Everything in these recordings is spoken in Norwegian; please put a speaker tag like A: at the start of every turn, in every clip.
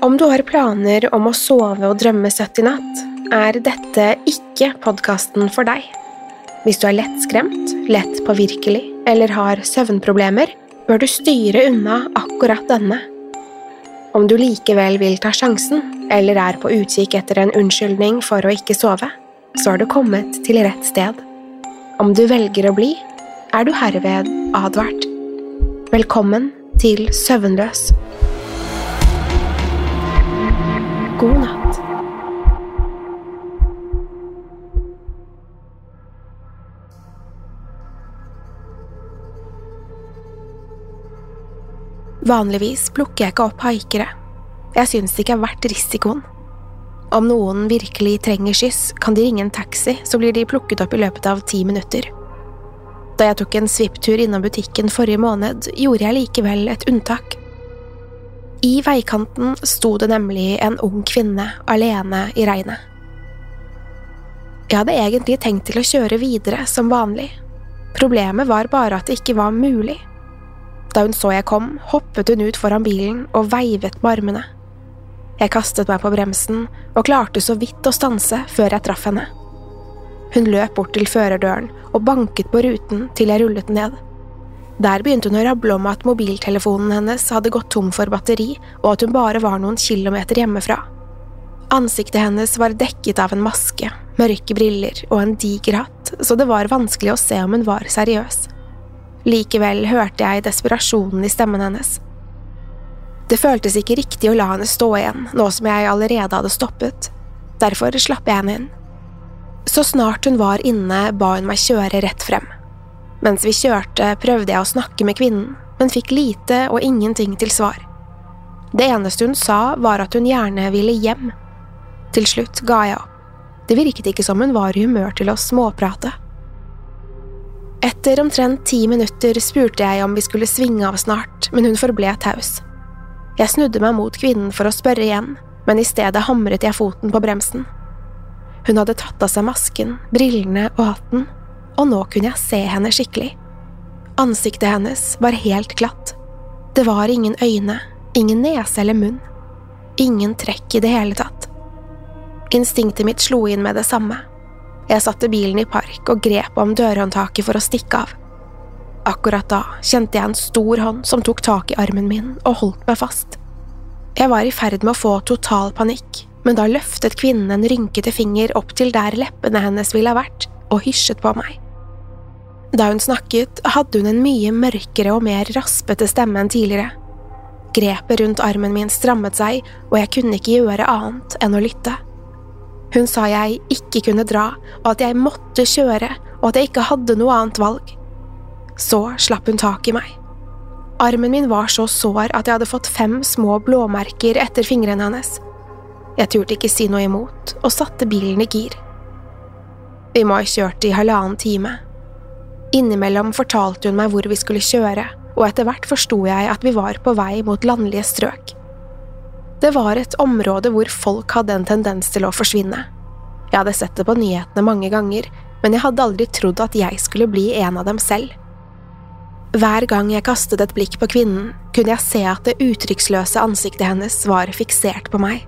A: Om du har planer om å sove og drømme søtt i natt, er dette ikke podkasten for deg. Hvis du er lettskremt, lett påvirkelig eller har søvnproblemer, bør du styre unna akkurat denne. Om du likevel vil ta sjansen, eller er på utkikk etter en unnskyldning for å ikke sove, så har du kommet til rett sted. Om du velger å bli, er du herved advart. Velkommen til Søvnløs. God natt. Vanligvis plukker jeg ikke opp haikere. Jeg syns det ikke er verdt risikoen. Om noen virkelig trenger skyss, kan de ringe en taxi, så blir de plukket opp i løpet av ti minutter. Da jeg tok en svipptur innom butikken forrige måned, gjorde jeg likevel et unntak. I veikanten sto det nemlig en ung kvinne alene i regnet. Jeg hadde egentlig tenkt til å kjøre videre som vanlig. Problemet var bare at det ikke var mulig. Da hun så jeg kom, hoppet hun ut foran bilen og veivet med armene. Jeg kastet meg på bremsen og klarte så vidt å stanse før jeg traff henne. Hun løp bort til førerdøren og banket på ruten til jeg rullet ned. Der begynte hun å rable om at mobiltelefonen hennes hadde gått tom for batteri, og at hun bare var noen kilometer hjemmefra. Ansiktet hennes var dekket av en maske, mørke briller og en diger hatt, så det var vanskelig å se om hun var seriøs. Likevel hørte jeg desperasjonen i stemmen hennes. Det føltes ikke riktig å la henne stå igjen, nå som jeg allerede hadde stoppet. Derfor slapp jeg henne inn. Så snart hun var inne, ba hun meg kjøre rett frem. Mens vi kjørte, prøvde jeg å snakke med kvinnen, men fikk lite og ingenting til svar. Det eneste hun sa, var at hun gjerne ville hjem. Til slutt ga jeg opp. Det virket ikke som hun var i humør til å småprate. Etter omtrent ti minutter spurte jeg om vi skulle svinge av snart, men hun forble taus. Jeg snudde meg mot kvinnen for å spørre igjen, men i stedet hamret jeg foten på bremsen. Hun hadde tatt av seg masken, brillene og hatten, og nå kunne jeg se henne skikkelig. Ansiktet hennes var helt glatt. Det var ingen øyne, ingen nese eller munn. Ingen trekk i det hele tatt. Instinktet mitt slo inn med det samme. Jeg satte bilen i park og grep om dørhåndtaket for å stikke av. Akkurat da kjente jeg en stor hånd som tok tak i armen min og holdt meg fast. Jeg var i ferd med å få total panikk, men da løftet kvinnen en rynkete finger opp til der leppene hennes ville ha vært, og hysjet på meg. Da hun snakket, hadde hun en mye mørkere og mer raspete stemme enn tidligere. Grepet rundt armen min strammet seg, og jeg kunne ikke gjøre annet enn å lytte. Hun sa jeg ikke kunne dra, og at jeg måtte kjøre, og at jeg ikke hadde noe annet valg. Så slapp hun tak i meg. Armen min var så sår at jeg hadde fått fem små blåmerker etter fingrene hennes. Jeg turte ikke si noe imot, og satte bilen i gir. Vi må ha kjørt i halvannen time. Innimellom fortalte hun meg hvor vi skulle kjøre, og etter hvert forsto jeg at vi var på vei mot landlige strøk. Det var et område hvor folk hadde en tendens til å forsvinne. Jeg hadde sett det på nyhetene mange ganger, men jeg hadde aldri trodd at jeg skulle bli en av dem selv. Hver gang jeg kastet et blikk på kvinnen, kunne jeg se at det uttrykksløse ansiktet hennes var fiksert på meg.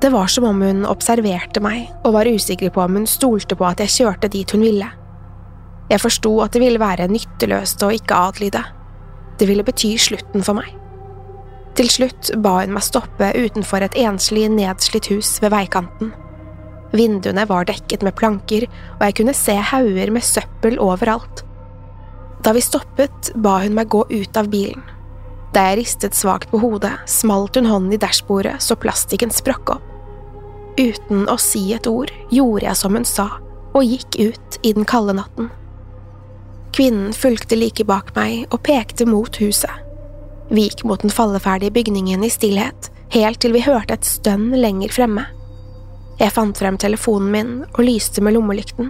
A: Det var som om hun observerte meg og var usikker på om hun stolte på at jeg kjørte dit hun ville. Jeg forsto at det ville være nytteløst å ikke adlyde. Det ville bety slutten for meg. Til slutt ba hun meg stoppe utenfor et enslig, nedslitt hus ved veikanten. Vinduene var dekket med planker, og jeg kunne se hauger med søppel overalt. Da vi stoppet, ba hun meg gå ut av bilen. Da jeg ristet svakt på hodet, smalt hun hånden i dashbordet så plastikken sprakk opp. Uten å si et ord gjorde jeg som hun sa, og gikk ut i den kalde natten. Kvinnen fulgte like bak meg og pekte mot huset. Vi gikk mot den falleferdige bygningen i stillhet, helt til vi hørte et stønn lenger fremme. Jeg fant frem telefonen min og lyste med lommelykten.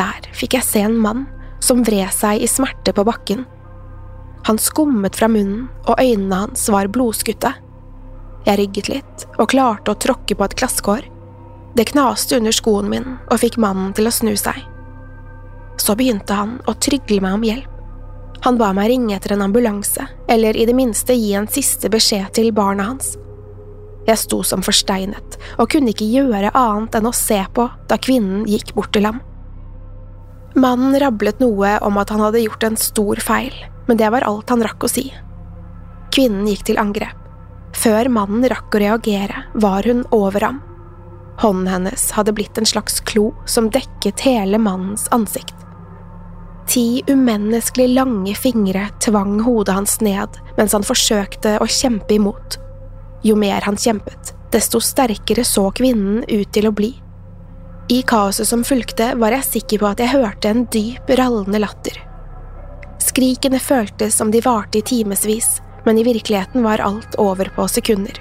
A: Der fikk jeg se en mann som vred seg i smerte på bakken. Han skummet fra munnen, og øynene hans var blodskutte. Jeg rygget litt og klarte å tråkke på et glasskår. Det knaste under skoen min og fikk mannen til å snu seg. Så begynte han å trygle meg om hjelp. Han ba meg ringe etter en ambulanse, eller i det minste gi en siste beskjed til barna hans. Jeg sto som forsteinet og kunne ikke gjøre annet enn å se på da kvinnen gikk bort til ham. Mannen rablet noe om at han hadde gjort en stor feil, men det var alt han rakk å si. Kvinnen gikk til angrep. Før mannen rakk å reagere, var hun over ham. Hånden hennes hadde blitt en slags klo som dekket hele mannens ansikt. Ti umenneskelig lange fingre tvang hodet hans ned mens han forsøkte å kjempe imot. Jo mer han kjempet, desto sterkere så kvinnen ut til å bli. I kaoset som fulgte, var jeg sikker på at jeg hørte en dyp, rallende latter. Skrikene føltes som de varte i timevis, men i virkeligheten var alt over på sekunder.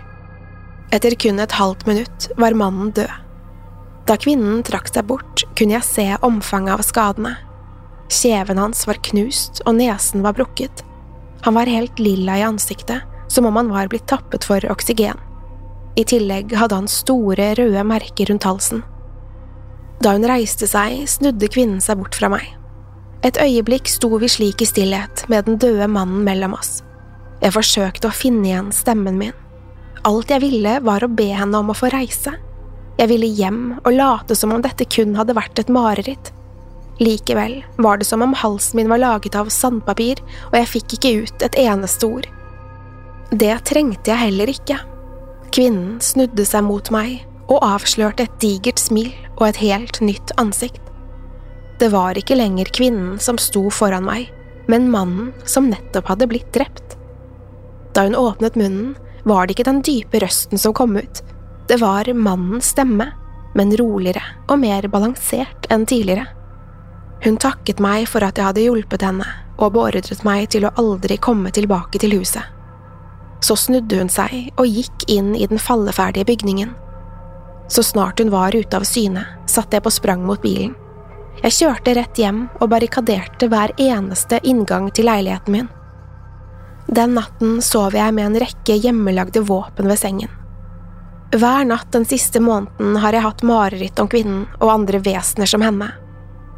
A: Etter kun et halvt minutt var mannen død. Da kvinnen trakk seg bort, kunne jeg se omfanget av skadene. Kjeven hans var knust, og nesen var brukket. Han var helt lilla i ansiktet, som om han var blitt tappet for oksygen. I tillegg hadde han store, røde merker rundt halsen. Da hun reiste seg, snudde kvinnen seg bort fra meg. Et øyeblikk sto vi slik i stillhet med den døde mannen mellom oss. Jeg forsøkte å finne igjen stemmen min. Alt jeg ville, var å be henne om å få reise. Jeg ville hjem og late som om dette kun hadde vært et mareritt. Likevel var det som om halsen min var laget av sandpapir, og jeg fikk ikke ut et eneste ord. Det trengte jeg heller ikke. Kvinnen snudde seg mot meg og avslørte et digert smil og et helt nytt ansikt. Det var ikke lenger kvinnen som sto foran meg, men mannen som nettopp hadde blitt drept. Da hun åpnet munnen, var det ikke den dype røsten som kom ut, det var mannens stemme, men roligere og mer balansert enn tidligere. Hun takket meg for at jeg hadde hjulpet henne, og beordret meg til å aldri komme tilbake til huset. Så snudde hun seg og gikk inn i den falleferdige bygningen. Så snart hun var ute av syne, satte jeg på sprang mot bilen. Jeg kjørte rett hjem og barrikaderte hver eneste inngang til leiligheten min. Den natten sov jeg med en rekke hjemmelagde våpen ved sengen. Hver natt den siste måneden har jeg hatt mareritt om kvinnen og andre vesener som henne.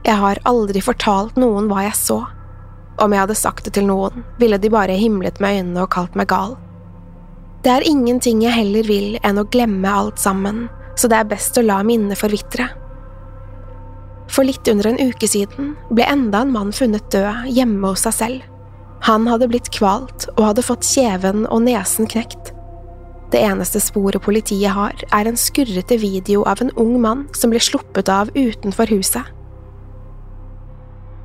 A: Jeg har aldri fortalt noen hva jeg så. Om jeg hadde sagt det til noen, ville de bare himlet med øynene og kalt meg gal. Det er ingenting jeg heller vil enn å glemme alt sammen, så det er best å la minnet forvitre. For litt under en uke siden ble enda en mann funnet død hjemme hos seg selv. Han hadde blitt kvalt og hadde fått kjeven og nesen knekt. Det eneste sporet politiet har, er en skurrete video av en ung mann som ble sluppet av utenfor huset.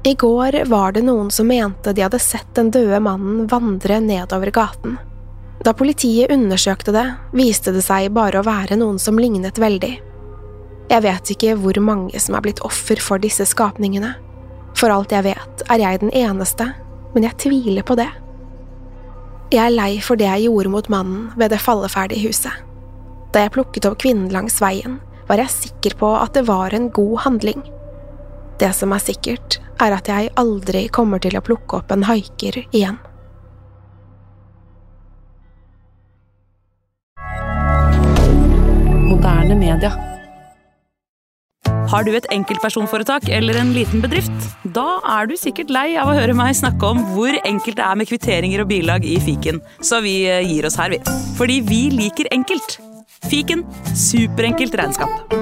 A: I går var det noen som mente de hadde sett den døde mannen vandre nedover gaten. Da politiet undersøkte det, viste det seg bare å være noen som lignet veldig. Jeg vet ikke hvor mange som er blitt offer for disse skapningene. For alt jeg vet, er jeg den eneste men jeg tviler på det. Jeg er lei for det jeg gjorde mot mannen ved det falleferdige huset. Da jeg plukket opp kvinnen langs veien, var jeg sikker på at det var en god handling. Det som er sikkert, er at jeg aldri kommer til å plukke opp en haiker igjen.
B: Moderne media.
C: Har du et enkeltpersonforetak eller en liten bedrift? Da er du sikkert lei av å høre meg snakke om hvor enkelt det er med kvitteringer og bilag i fiken, så vi eh, gir oss her, vi. Fordi vi liker enkelt. Fiken superenkelt regnskap.